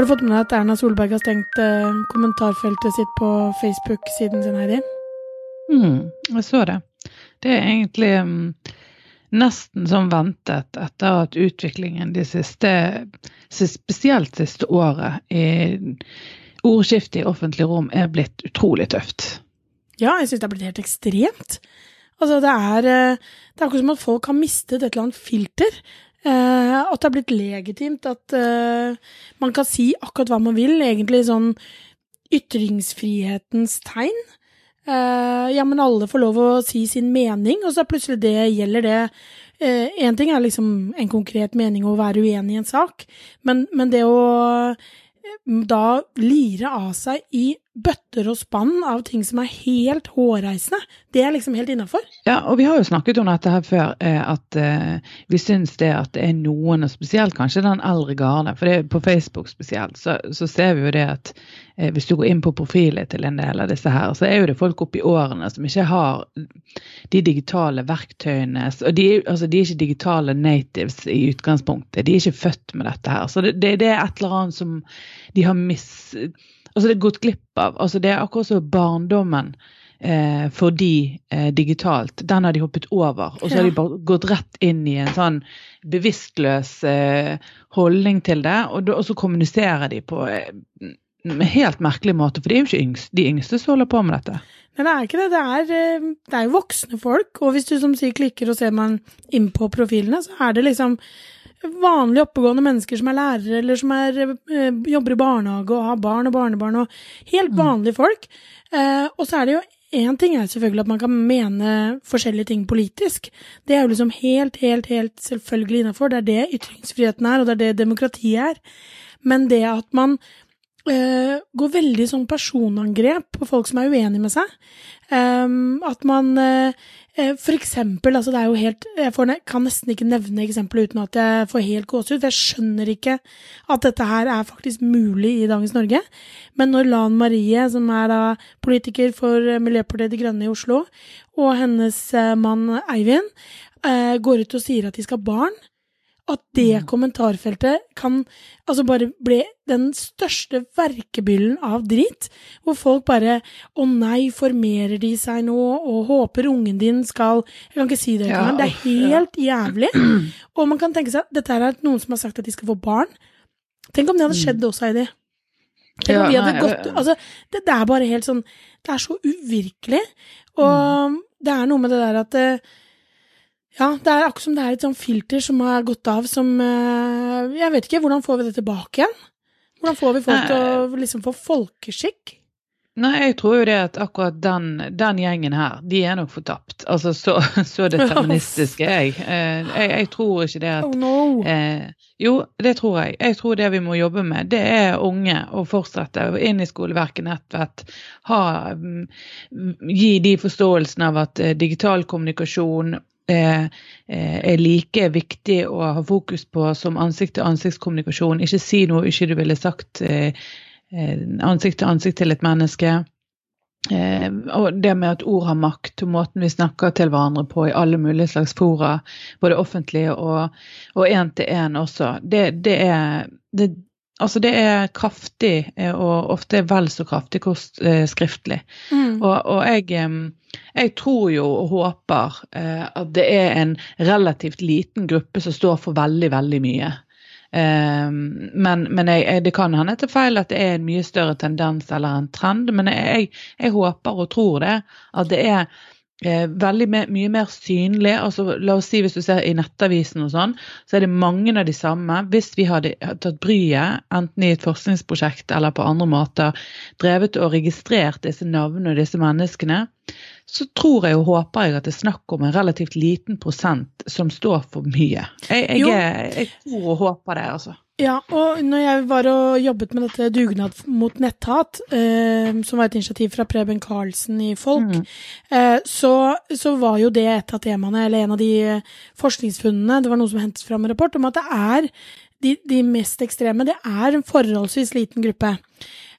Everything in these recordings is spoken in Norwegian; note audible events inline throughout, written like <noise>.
Har du fått med deg at Erna Solberg har stengt eh, kommentarfeltet sitt på Facebook-siden sin, Heidi? Mm, jeg så det. Det er egentlig um, nesten som ventet etter at utviklingen de siste, spesielt siste året i ordskiftet i offentlig rom er blitt utrolig tøft. Ja, jeg syns det er blitt helt ekstremt. Altså, det er, eh, det er akkurat som at folk har mistet et eller annet filter. Eh, at det er blitt legitimt at eh, man kan si akkurat hva man vil, egentlig sånn ytringsfrihetens tegn. Eh, ja, men alle får lov å si sin mening, og så plutselig det gjelder det. Én ting er liksom en konkret mening å være uenig i en sak, men, men det å da lire av seg i bøtter og spann av ting som er helt hårreisende. Det er liksom helt innafor. Ja, og vi har jo snakket om dette her før, eh, at uh, vi syns det at det er noen, og spesielt kanskje den eldre garde, for det er på Facebook spesielt, så, så ser vi jo det at uh, hvis du går inn på profilen til en del av disse her, så er jo det folk oppi årene som ikke har de digitale verktøyene. og de, altså, de er ikke digitale natives i utgangspunktet. De er ikke født med dette her. Så det, det, det er et eller annet som de har mis altså det er gått glipp av. Altså det er akkurat som barndommen eh, for de eh, digitalt. Den har de hoppet over. Og så ja. har de bare gått rett inn i en sånn bevisstløs eh, holdning til det. Og, og, så kommuniserer de på eh, helt merkelig måte, for de er jo ikke yngst, de yngste som holder på med dette. Men det er ikke det. Det er, eh, det er jo voksne folk. Og hvis du som sier klikker og ser man inn på profilene, så er det liksom vanlige oppegående mennesker som er lærere, eller som er, øh, jobber i barnehage og har barn og barnebarn, og helt mm. vanlige folk. Eh, og så er det jo Én ting er selvfølgelig at man kan mene forskjellige ting politisk. Det er jo liksom helt, helt, helt selvfølgelig innafor. Det er det ytringsfriheten er, og det er det demokratiet er. Men det at man øh, går veldig sånn personangrep på folk som er uenige med seg, um, at man øh, Eh, for eksempel, altså det er jo helt Jeg får, kan nesten ikke nevne eksempelet uten at jeg får helt gåsehud. Jeg skjønner ikke at dette her er faktisk mulig i dagens Norge. Men når Lan Marie, som er da politiker for Miljøpartiet De Grønne i Oslo, og hennes eh, mann Eivind, eh, går ut og sier at de skal ha barn, at det mm. kommentarfeltet kan altså bare bli den største verkebyllen av drit, hvor folk bare Å nei, formerer de seg nå, og håper ungen din skal Jeg kan ikke si det engang. Ja, det er helt ja. jævlig. <clears throat> Og man kan tenke seg at dette er noen som har sagt at de skal få barn. Tenk om det hadde mm. skjedd også, Heidi. Hadde nei, gått Altså, det, det, er bare helt sånn Det er så uvirkelig. Og mm. det er noe med det der at eh, ja, det er akkurat som det er et sånt filter som har gått av som eh, Jeg vet ikke, hvordan får vi det tilbake igjen? Hvordan får vi folk til å liksom få folkeskikk? Nei, jeg tror jo det at akkurat den, den gjengen her, de er nok fortapt. Altså, så, <laughs> så deterministisk er jeg. Eh, jeg. Jeg tror ikke det at oh, no. eh, Jo, det tror jeg. Jeg tror det vi må jobbe med, det er unge å fortsette inn i skoleverket nettvett. Ha, mm, gi de forståelsen av at eh, digital kommunikasjon Eh, er like viktig å ha fokus på som ansikt-til-ansiktskommunikasjon. Ikke si noe ikke du ville sagt eh, eh, ansikt til ansikt til et menneske. og det med at ord har makt, og måten vi snakker til hverandre på i alle mulige slags fora, både offentlige og én til én også, det, det er det, Altså det er kraftig, eh, og ofte vel så kraftig kost, eh, skriftlig. Mm. Og, og jeg, jeg, tror jo og håper eh, at det er en relativt liten gruppe som står for veldig, veldig mye. men, men jeg, det kan hende til feil at det er en mye større tendens eller en trend, men jeg, jeg håper og tror det. At det er veldig me mye mer synlig. altså La oss si hvis du ser i Nettavisen og sånn, så er det mange av de samme. Hvis vi hadde tatt bryet, enten i et forskningsprosjekt eller på andre måter, drevet og registrert disse navnene og disse menneskene, så tror jeg og håper jeg at det er snakk om en relativt liten prosent som står for mye. Jeg, jeg, jeg tror og håper det, altså. Ja, og når jeg var og jobbet med dette Dugnad mot netthat, eh, som var et initiativ fra Preben Karlsen i Folk, mm. eh, så, så, var jo det et av temaene, eller en av de forskningsfunnene, det var noe som hentet fram en rapport, om at det er de, de mest ekstreme, det er en forholdsvis liten gruppe.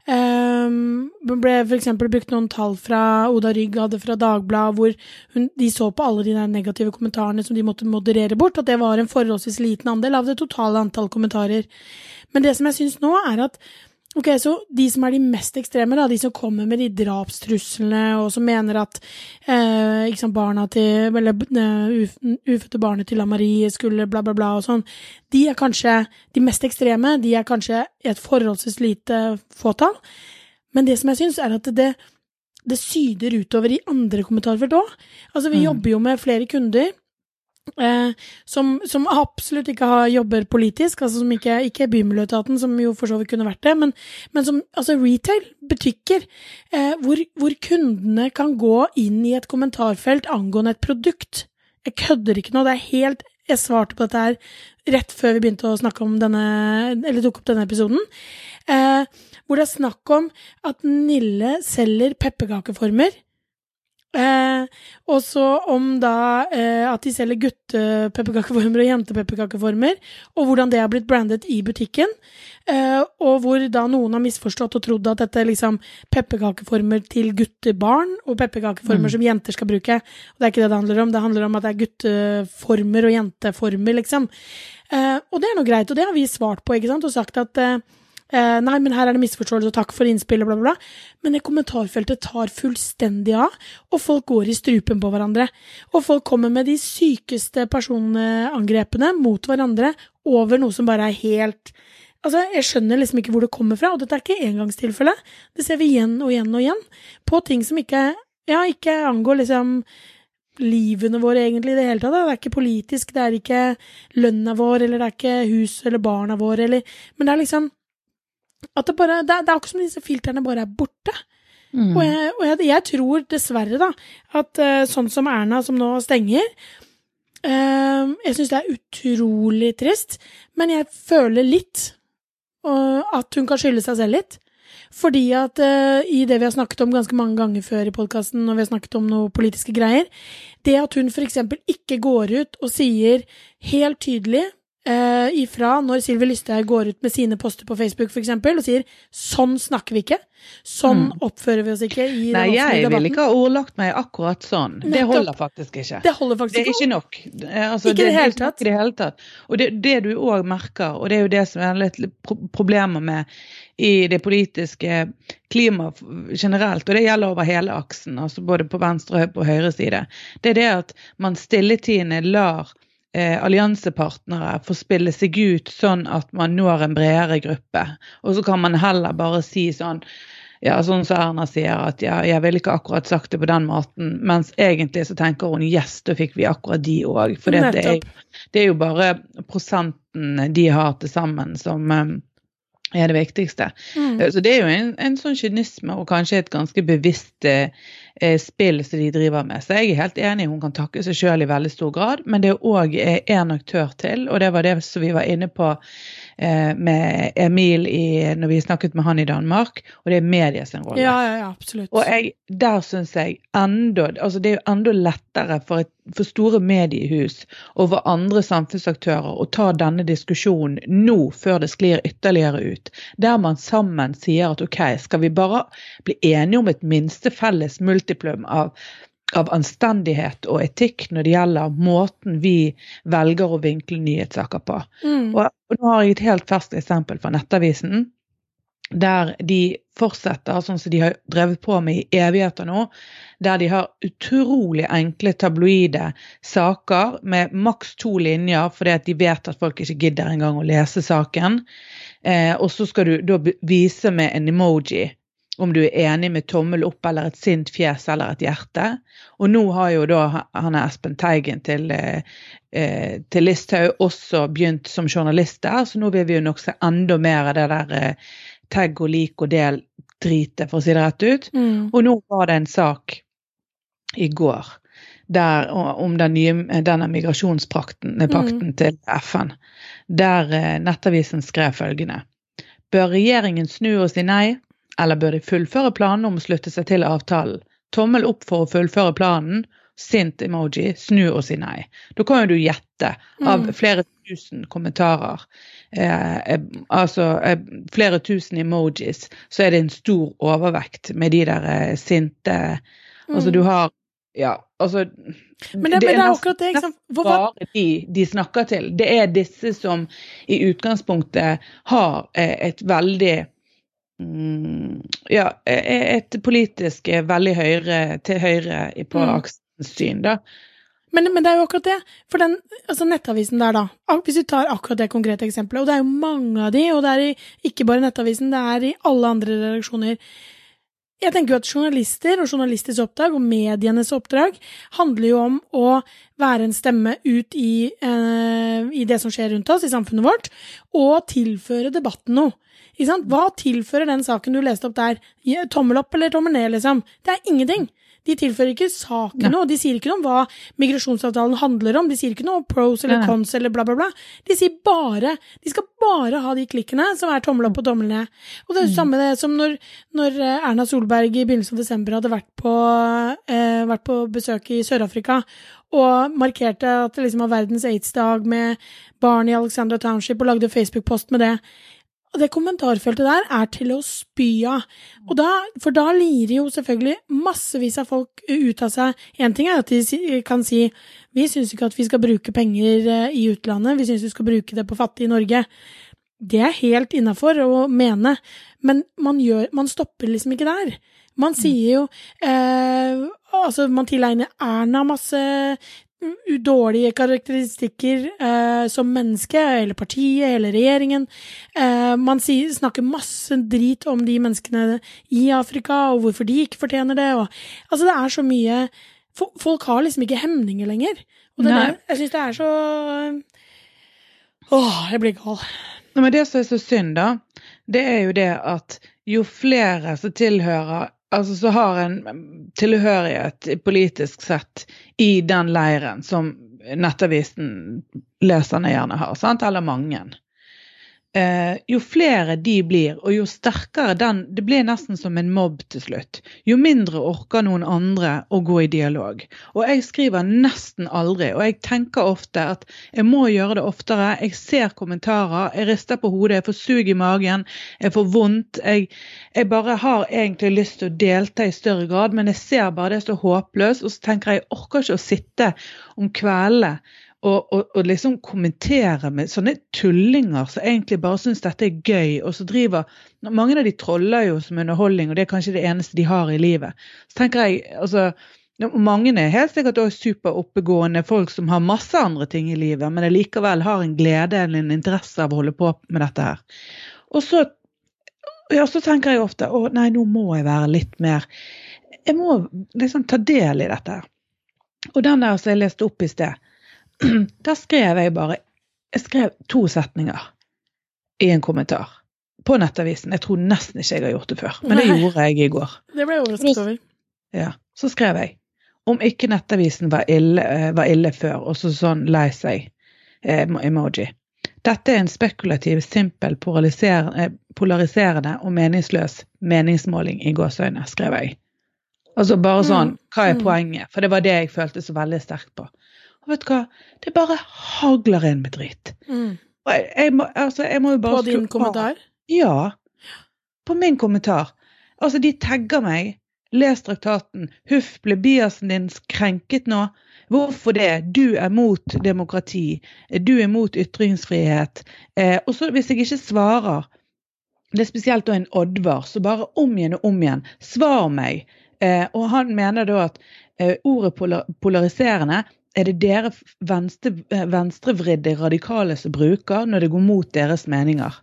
Um, ble f.eks. brukt noen tall fra Oda Rygg hadde fra Dagbladet, hvor hun, de så på alle de negative kommentarene som de måtte moderere bort, at det var en forholdsvis liten andel av det totale antall kommentarer. Men det som jeg syns nå, er at Ok, så de som er de mest ekstreme, da, de som kommer med de drapstruslene, og som mener at eh, sant, barna til, eller uh, ufødte barnet til La-Marie skulle bla, bla, bla og sånn, de er kanskje de mest ekstreme, de er kanskje et forholdsvis lite fåtall. Men det som jeg syns, er at det, det syder utover i andre kommentarfelt òg. Altså, vi mm. jobber jo med flere kunder Eh, som, som, absolutt ikke har jobber politisk, altså som ikke, ikke Bymiljøetaten, som jo for så vidt kunne vært det, men, men som altså retail, butikker, eh, hvor, hvor, kundene kan gå inn i et kommentarfelt angående et produkt. Jeg kødder ikke nå, det er helt Jeg svarte på dette her rett før vi begynte å snakke om denne, eller tok opp denne episoden. Eh, hvor det er snakk om at Nille selger pepperkakeformer Eh, og så om da eh, at de selger guttepepperkakeformer og jentepepperkakeformer, og hvordan det har blitt brandet i butikken. Eh, og hvor da noen har misforstått og trodd at dette er liksom pepperkakeformer til guttebarn, og pepperkakeformer mm. som jenter skal bruke. Og det er ikke det det handler om, det handler om at det er gutteformer og jenteformer, liksom. Eh, og det er nå greit, og det har vi svart på, ikke sant, og sagt at eh, nei, men her er det misforståelse, og takk for innspillet, bla, bla, bla. Men det kommentarfeltet tar fullstendig av, og folk går i strupen på hverandre. Og folk kommer med de sykeste personangrepene mot hverandre over noe som bare er helt Altså, Jeg skjønner liksom ikke hvor det kommer fra, og dette er ikke engangstilfelle. Det ser vi igjen og igjen og igjen, på ting som ikke, ja, ikke angår liksom livene våre egentlig i det hele tatt. Det er ikke politisk, det er ikke lønna vår, eller det er ikke hus eller barna våre, eller Men det er liksom at det bare Det, det er akkurat som disse filtrene bare er borte. Mm. Og, jeg, og jeg, jeg, tror dessverre, da, at uh, sånn som Erna, som nå stenger uh, Jeg syns det er utrolig trist, men jeg føler litt uh, at hun kan skylde seg selv litt. Fordi at i det vi har snakket om ganske mange ganger før i podkasten, når vi har snakket om noen politiske greier, det at hun f.eks. ikke går ut og sier helt tydelig uh, ifra når Sylvi Lysthaug går ut med sine poster på Facebook for eksempel, og sier 'sånn snakker vi ikke', 'sånn mm. oppfører vi oss ikke' i Nei, jeg vil ikke ha ordlagt meg akkurat sånn. Nettopp. Det holder faktisk ikke. Det holder faktisk ikke. Det er ikke nok. Altså, ikke det, det, tatt. det hele tatt. Og det, det du òg merker, og det er jo det som er litt problemer med i det politiske klimaet generelt, og det gjelder over hele aksen, altså både på venstre og på høyre side, det er det at man stilletiende lar eh, alliansepartnere får spille seg ut sånn at man når en bredere gruppe. Og så kan man heller bare si sånn ja, sånn som Erna sier, at ja, jeg ville ikke akkurat sagt det på den måten, mens egentlig så tenker hun yes, da fikk vi akkurat de òg. For det er, det er, jo bare prosenten de har til sammen som um, er det viktigste. Mm. Så det er jo en, en sånn kynisme og kanskje et ganske bevisst eh, Eh, spill som de driver med. Så jeg er helt enig, hun kan takke seg sjøl i veldig stor grad. Men det er òg én aktør til, og det var det som vi var inne på eh, med Emil i, når vi snakket med han i Danmark, og det er media sin rolle. Ja, ja, ja, absolutt. Og jeg, der syns jeg enda altså Det er jo enda lettere for, et, for store mediehus og for andre samfunnsaktører å ta denne diskusjonen nå, før det sklir ytterligere ut. Der man sammen sier at OK, skal vi bare bli enige om et minste felles multiplum av av anstendighet og etikk når det gjelder måten vi velger å vinkle nyhetssaker på. Mm. Og, og, nå har jeg et helt ferskt eksempel fra Nettavisen, der de fortsetter sånn som de har drevet på med i evigheter nå. Der de har utrolig enkle tabloide saker med maks to linjer fordi at de vet at folk ikke gidder engang å lese saken. Eh, og så skal du da vise med en emoji om du er enig med tommel opp eller et sint fjes eller et hjerte. Og nå har jo da han er Espen Teigen til, eh, eh, til Listhaug også begynt som journalist der, så nå vil vi jo nok se enda mer av det der eh, tagg og lik og del-dritet, for å si det rett ut. Mm. Og nå var det en sak i går der, om den nye, denne migrasjonspakten mm. til FN, der eh, Nettavisen skrev følgende. Bør regjeringen snu og si nei? Eller bør de fullføre planen om å slutte seg til avtalen? Tommel opp for å fullføre planen. sint emoji, snu og si nei. Da kan jo du gjette av Mm. flere tusen kommentarer, eh, eh, altså eh, flere tusen emojis, så er det en stor overvekt med de der eh, sinte Altså du har Ja, altså Mm. Men det, men det er akkurat det, ikke sant. Hvorfor? bare de de snakker til. Det er disse som i utgangspunktet har eh, et veldig mm, Ja, eh, et politisk eh, veldig høyre til høyre på Mm. aksens syn, da. Men, men det er jo akkurat det. For den altså nettavisen der, da. Hvis du tar akkurat det konkrete eksempelet, og det er jo mange av de, og det er i, ikke bare nettavisen, det er i alle andre redaksjoner. Jeg tenker jo at journalister og journalisters oppdrag, og medienes oppdrag, handler jo om å være en stemme ut i, eh, i det som skjer rundt oss, i samfunnet vårt, og tilføre debatten noe. Hva tilfører den saken du leste opp der? Tommel opp eller tommel ned, liksom? Det er ingenting. De tilfører ikke saken noe, og De sier ikke noe om hva migrasjonsavtalen handler om. De sier ikke noe om pros eller cons eller bla, bla, bla. De sier bare De skal bare ha de klikkene som er tommel opp og tommel ned. Og det er jo samme det som når, når eh, Erna Solberg i begynnelsen av desember hadde vært på, eh, vært på besøk i Sør-Afrika og markerte at det liksom var verdens aids-dag med barn i Alexandra Township og lagde Facebook-post med det. Og det kommentarfeltet der er til å spy av. For da lirer jo selvfølgelig massevis av folk ut av seg. Én ting er at de kan si vi syns ikke at vi skal bruke penger eh, i utlandet, vi syns vi skal bruke det på fattige i Norge. Det er helt innafor å mene, men man, gjør, man stopper liksom ikke der. Man sier jo eh, Altså, man tilegner Erna masse dårlige karakteristikker eh, som menneske, eller partiet, eller regjeringen. Eh, man sier, snakker masse drit om de menneskene i Afrika, og hvorfor de ikke fortjener det. Og, altså, det er så mye Folk har liksom ikke hemninger lenger. Og det er jeg syns det er så Åh, jeg blir gal. Men det som er så synd, da, det er jo det at jo flere som tilhører Altså så har en tilhørighet politisk sett i den leiren som Nettavisen leserne gjerne har, sant? eller mange. Eh, jo flere de blir, og jo sterkere den Det blir nesten som en mobb til slutt. Jo mindre orker noen andre å gå i dialog. Og jeg skriver nesten aldri, og jeg tenker ofte at jeg må gjøre det oftere. Jeg ser kommentarer, jeg rister på hodet, jeg får sug i magen, jeg får vondt. Jeg, jeg bare har egentlig lyst til å delta i større grad, men jeg ser bare det er så håpløst, og så tenker jeg jeg orker ikke å sitte om kveldene og, og, og liksom kommentere med sånne tullinger som egentlig bare syns dette er gøy, og så driver Mange av de troller jo som underholdning, og det er kanskje det eneste de har i livet. Så tenker jeg, altså mange er helt sikkert også superoppegående folk som har masse andre ting i livet, men likevel har en glede eller en interesse av å holde på med dette her. Og så, ja, så tenker jeg ofte å nei, nå må jeg være litt mer Jeg må liksom ta del i dette. Og den der som jeg leste opp i sted, <clears throat> der skrev jeg bare Jeg skrev to setninger i en kommentar på Nettavisen. Jeg tror nesten ikke jeg har gjort det før, men det gjorde jeg i går. Det ble jeg overrasket over. Ja, Så skrev jeg om ikke Nettavisen var ille, eh, var ille før, og så sånn lei seg eh, emoji. Dette er en spekulativ, simpel, eh, polariserende og meningsløs meningsmåling i gåseøyne, skrev jeg. Altså bare sånn, Mm, hva er mm. poenget? For det var det jeg følte så veldig sterkt på. Og vet du hva, det bare hagler inn med dritt. Mm. Og jeg, jeg, må, altså, jeg må jo bare På din kommentar? Ja. På min kommentar. Altså, de tagger meg. Les traktaten. Huff, ble biasen din krenket nå? Hvorfor det? Du er mot demokrati. Du er mot ytringsfrihet. Eh, og så hvis jeg ikke svarer, det er spesielt da en Oddvar, så bare om igjen og om igjen, svar meg. Eh, og han mener da at eh, ordet polar polariserende er det dere venstre, eh, venstrevridde radikale som bruker når det går mot deres meninger.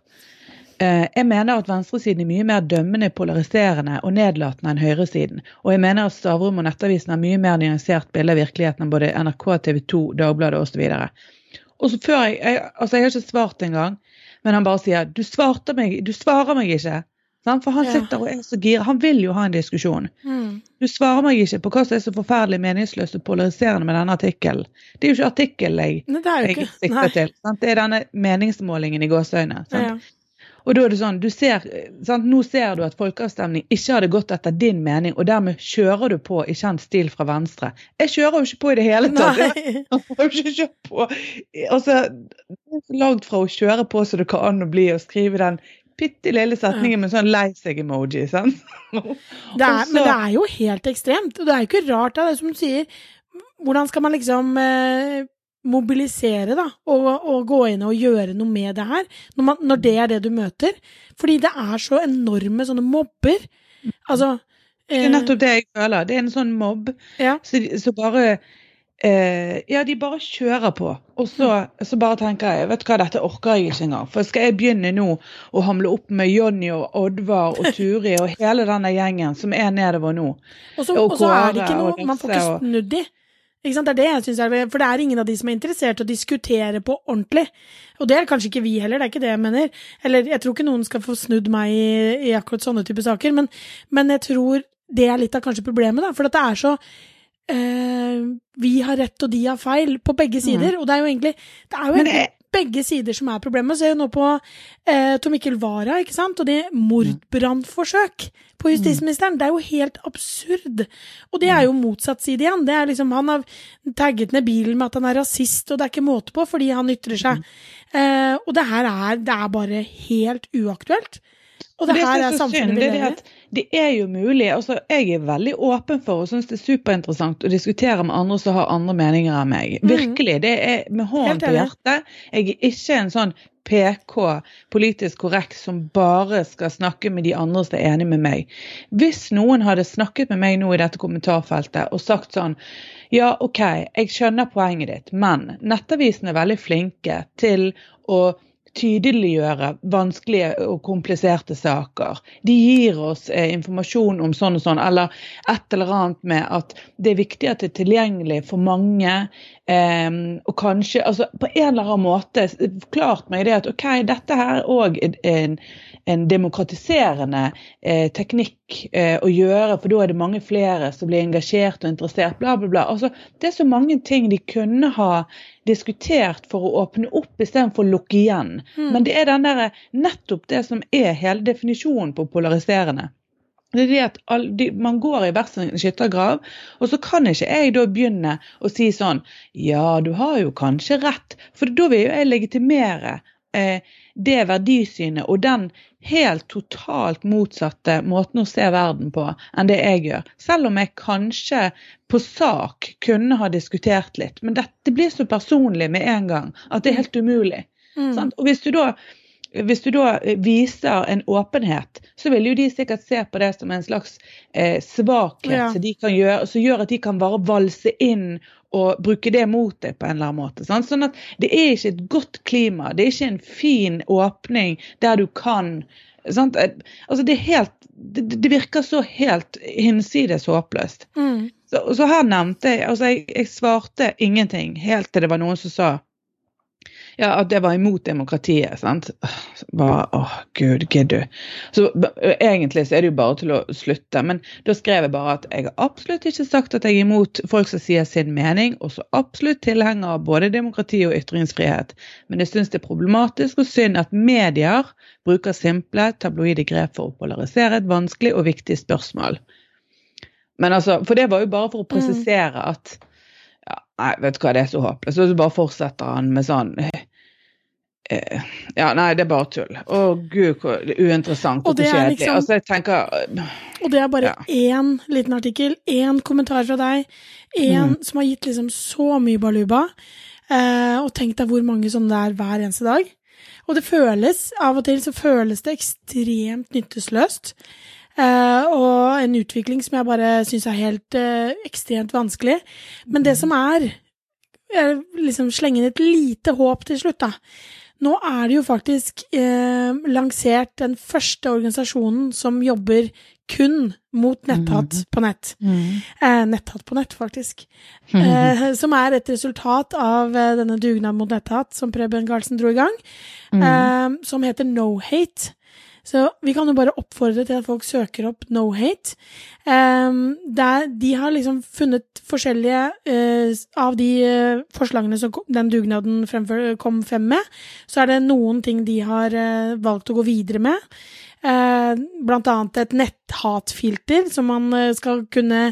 Eh, Jeg mener at venstresiden er mye mer dømmende, polariserende og nedlatende enn høyresiden. Og jeg mener at Stavrum og Nettavisen har mye mer nyansert bilde av virkeligheten enn både NRK, TV 2, Dagbladet osv. Og så før jeg, jeg Altså, jeg har ikke svart engang, men han bare sier du, svarte meg, du svarer meg ikke. For han sitter og er så gira. Han vil jo ha en diskusjon. Mm. Du svarer meg ikke på hva som er så forferdelig meningsløst og polariserende med denne artikkelen. Det er jo ikke artikkelen jeg, Nei, jeg ikke sikter til. Sant? Det er denne meningsmålingen i gåseøyne. Ja. Og da er det sånn, du ser, sant? Nå ser du at folkeavstemning ikke hadde gått etter din mening, og dermed kjører du på i kjent stil fra Venstre. Jeg kjører jo ikke på i det hele tatt. Nei. <laughs> Jeg har. Altså, langt fra å kjøre på så det kan å bli å skrive den bitte lille setninger med sånn lei seg-emoji. sant? <laughs> Det er, så- Men det er jo helt ekstremt. Og det er jo ikke rart, da, det er som du sier. Hvordan skal man liksom eh, mobilisere, da, og, og gå inn og gjøre noe med det her, når, man, når det er det du møter? Fordi det er så enorme sånne mobber. Altså Det er nettopp det jeg føler. Det er en sånn mobb Ja. så, så bare eh, Ja, de bare kjører på. Og så, så bare tenker jeg vet du hva, dette orker jeg ikke engang. For skal jeg begynne nå å hamle opp med Jonny og Oddvar og Turi og hele denne gjengen som er nedover nå Og så, Og så er det ikke noe Man får ikke snudd i. Ikke sant? Det er det jeg synes er For det er ingen av de som er interessert i å diskutere på ordentlig. Og det er kanskje ikke vi heller, det er ikke det jeg mener. Eller jeg tror ikke noen skal få snudd meg i, i akkurat sånne type saker, men, men jeg tror det er litt av kanskje problemet, da. For at det er så eh, Vi har rett og de har feil på begge sider. Og det er jo egentlig Det er jo egentlig det... begge sider som er problemet. Ser jo nå på eh, Tom Mikkel Wara, ikke sant, og det mordbrannforsøk på justisministeren. Det er jo helt absurd. Og det er jo motsatt side igjen. Det er liksom, han har tagget ned bilen med at han er rasist, og det er ikke måte på fordi han ytrer seg. Eh, og det her er, det er bare helt uaktuelt. Og det, det her er samfunnet vi det er lever i. det er jo mulig. altså Jeg er veldig åpen for og syns det er superinteressant å diskutere med andre som har andre meninger enn meg. Mhm. Virkelig. Det er med hånden på hjertet. Jeg er ikke en sånn PK, politisk korrekt, som bare skal snakke med de andre som er enig med meg. Hvis noen hadde snakket med meg nå i dette kommentarfeltet og sagt sånn ja, OK, jeg skjønner poenget ditt, men Nettavisen er veldig flinke til å tydeliggjøre vanskelige og kompliserte saker. De gir oss eh, informasjon om sånn og sånn, eller et eller annet med at det er viktig at det er tilgjengelig for mange. Eh, og kanskje altså På en eller annen måte forklart meg det at OK, dette her er en, en, en demokratiserende eh, teknikk eh, å gjøre, for da er det mange flere som blir engasjert og interessert, bla, bla, bla. Altså, det er så mange ting de kunne ha diskutert for å åpne opp istedenfor å lukke igjen. Men det er den der, nettopp det som er hele definisjonen på polariserende. Det er det at all, de, Man går i hver sin skyttergrav, og så kan ikke jeg da begynne å si sånn Ja, du har jo kanskje rett, for da vil jo jeg legitimere eh, det verdisynet og den helt totalt motsatte måten å se verden på enn det jeg gjør. Selv om jeg kanskje på sak kunne ha diskutert litt. Men dette blir så personlig med en gang at det er helt umulig. Mm. Sant? Og hvis du da hvis du da viser en åpenhet, så vil jo de sikkert se på det som en slags eh, svakhet Ja. som de kan gjøre, som gjør at de kan bare valse inn og bruke det mot deg på en eller annen måte. Sant? Sånn at det er ikke et godt klima, det er ikke en fin åpning der du kan sant? Eh, Altså det, helt, det, det virker så helt hinsides håpløst. Mm. Så, så her nevnte jeg altså jeg, jeg svarte ingenting helt til det var noen som sa ja, at det var imot demokratiet. sant? Bare, åh, gud, gidder du? Så Egentlig så er det jo bare til å slutte, men da skrev jeg bare at jeg har absolutt ikke sagt at jeg er imot folk som sier sin mening, og så absolutt tilhenger av både demokrati og ytringsfrihet. Men jeg syns det er problematisk og synd at medier bruker simple, tabloide grep for å polarisere et vanskelig og viktig spørsmål. Men altså, For det var jo bare for å presisere at ja, Nei, vet du hva, det er så håpløst. Og så bare fortsetter han med sånn Ja, nei, det er bare tull. Å gud, hvor uinteressant Og og, det er kjedelig. liksom- Altså, jeg tenker eh, Og det er bare Ja. én liten artikkel, én kommentar fra deg, én Mm. som har gitt liksom så mye baluba. Eh, og tenk deg hvor mange sånne det er hver eneste dag. Og det føles, av og til så føles det ekstremt nytteløst. Eh, og en utvikling som jeg bare syns er helt eh, ekstremt vanskelig. Men det som er jeg liksom slenge inn et lite håp til slutt, da. Nå er det jo faktisk eh, lansert den første organisasjonen som jobber kun mot netthat på nett. Eh, netthatt på nett, faktisk. Eh, <laughs> som er et resultat av eh, denne dugnaden mot netthatt som Preben Karlsen dro i gang. Eh, som heter No Hate. Så vi kan jo bare oppfordre til at folk søker opp No Hate. Um, der de har liksom funnet forskjellige uh, av de uh, forslagene som den dugnaden fremfor, kom frem med, så er det noen ting de har uh, valgt å gå videre med. Eh, blant annet et netthatfilter, som man eh, skal kunne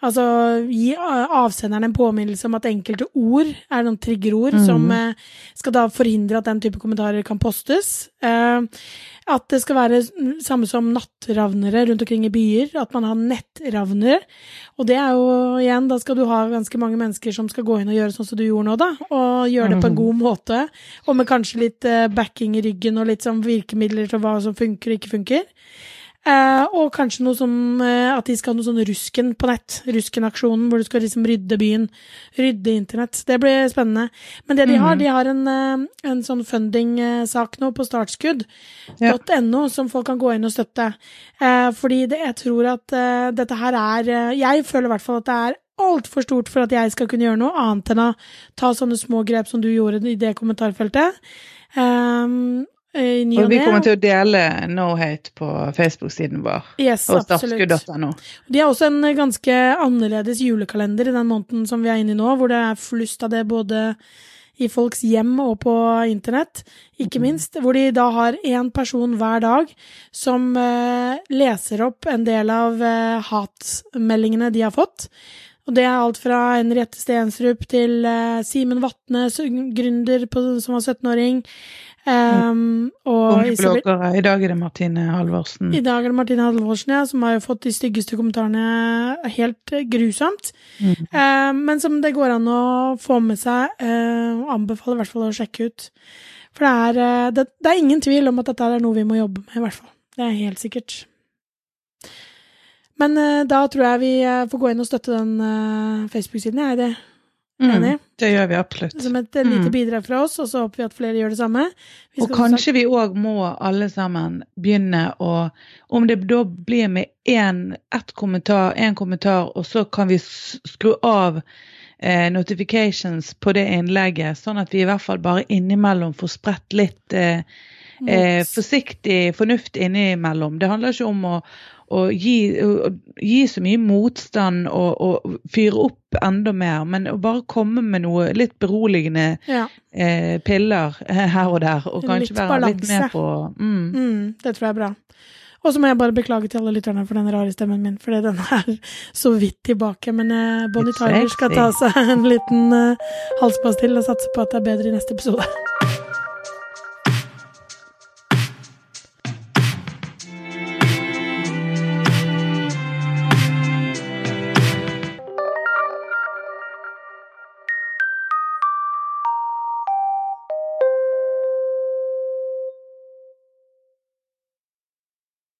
altså, gi avsenderen en påminnelse om at enkelte ord er noen triggerord mm. som eh, skal da forhindre at den type kommentarer kan postes. At det skal være samme som nattravnere rundt omkring i byer, at man har nettravnere. Og det er jo igjen, da skal du ha ganske mange mennesker som skal gå inn og gjøre sånn som du gjorde nå, da. Og gjøre det på en mm. god måte. Og med kanskje litt backing i ryggen og litt sånn virkemidler til hva som funker og ikke funker. Eh, og kanskje noe som eh, at de skal ha noe sånn Rusken på nett. Rusken-aksjonen, hvor du skal liksom rydde byen. Rydde internett. Det blir spennende. Men det de har, mhm. de har en, eh, en sånn funding-sak nå på startskudd.no ja. som folk kan gå inn og støtte. Eh, fordi det, jeg tror at uh, dette her er uh, Jeg føler i hvert fall at det er altfor stort for at jeg skal kunne gjøre noe annet enn å ta sånne små grep som du gjorde i det kommentarfeltet. Um, Eh, og vi kommer til å dele No Hate på Facebook-siden vår. Yes, og startskudd.no. De har også en ganske annerledes julekalender i den måneden som vi er inne i nå, hvor det er flust av det både i folks hjem og på internett, ikke mm. minst. Hvor de da har én person hver dag som uh, leser opp en del av uh, hatmeldingene de har fått. Og det er alt fra Henriette Stensrup til uh, Simen Vatne, gründer på, som var 17-åring. Um, og Isabel, I dag er det Martine Halvorsen. I dag er det Martine Halvorsen, ja, som har jo fått de styggeste kommentarene helt uh, grusomt. Mm. Um, men som det går an å få med seg, uh, og anbefaler i hvert fall å sjekke ut. For det er, uh, det, det er, ingen tvil om at dette er noe vi må jobbe med, i hvert fall. Det er helt sikkert. Men da tror jeg vi får gå inn og støtte den Facebook-siden, jeg. Ja, det Mm, det gjør vi absolutt. Som et lite mm. bidrag fra oss, og så håper vi at flere gjør det samme. Og kanskje vi òg må alle sammen begynne å Om det da blir med én kommentar, en kommentar, og så kan vi skru av eh, notifications på det innlegget, sånn at vi i hvert fall bare innimellom får spredt litt eh, eh, forsiktig fornuft innimellom. Det handler ikke om å å gi, å, gi, så mye motstand og, og, fyre opp enda mer, men bare komme med noe litt beroligende ja. eh, piller her og der, og kanskje litt være balanse. litt med på mm. Mm, Det tror jeg er bra. Og så må jeg bare beklage til alle lytterne for den rare stemmen min, fordi den er så vidt tilbake. Men eh, Bonnie Tyler skal ta seg en liten eh, halspass til og satse på at det er bedre i neste episode.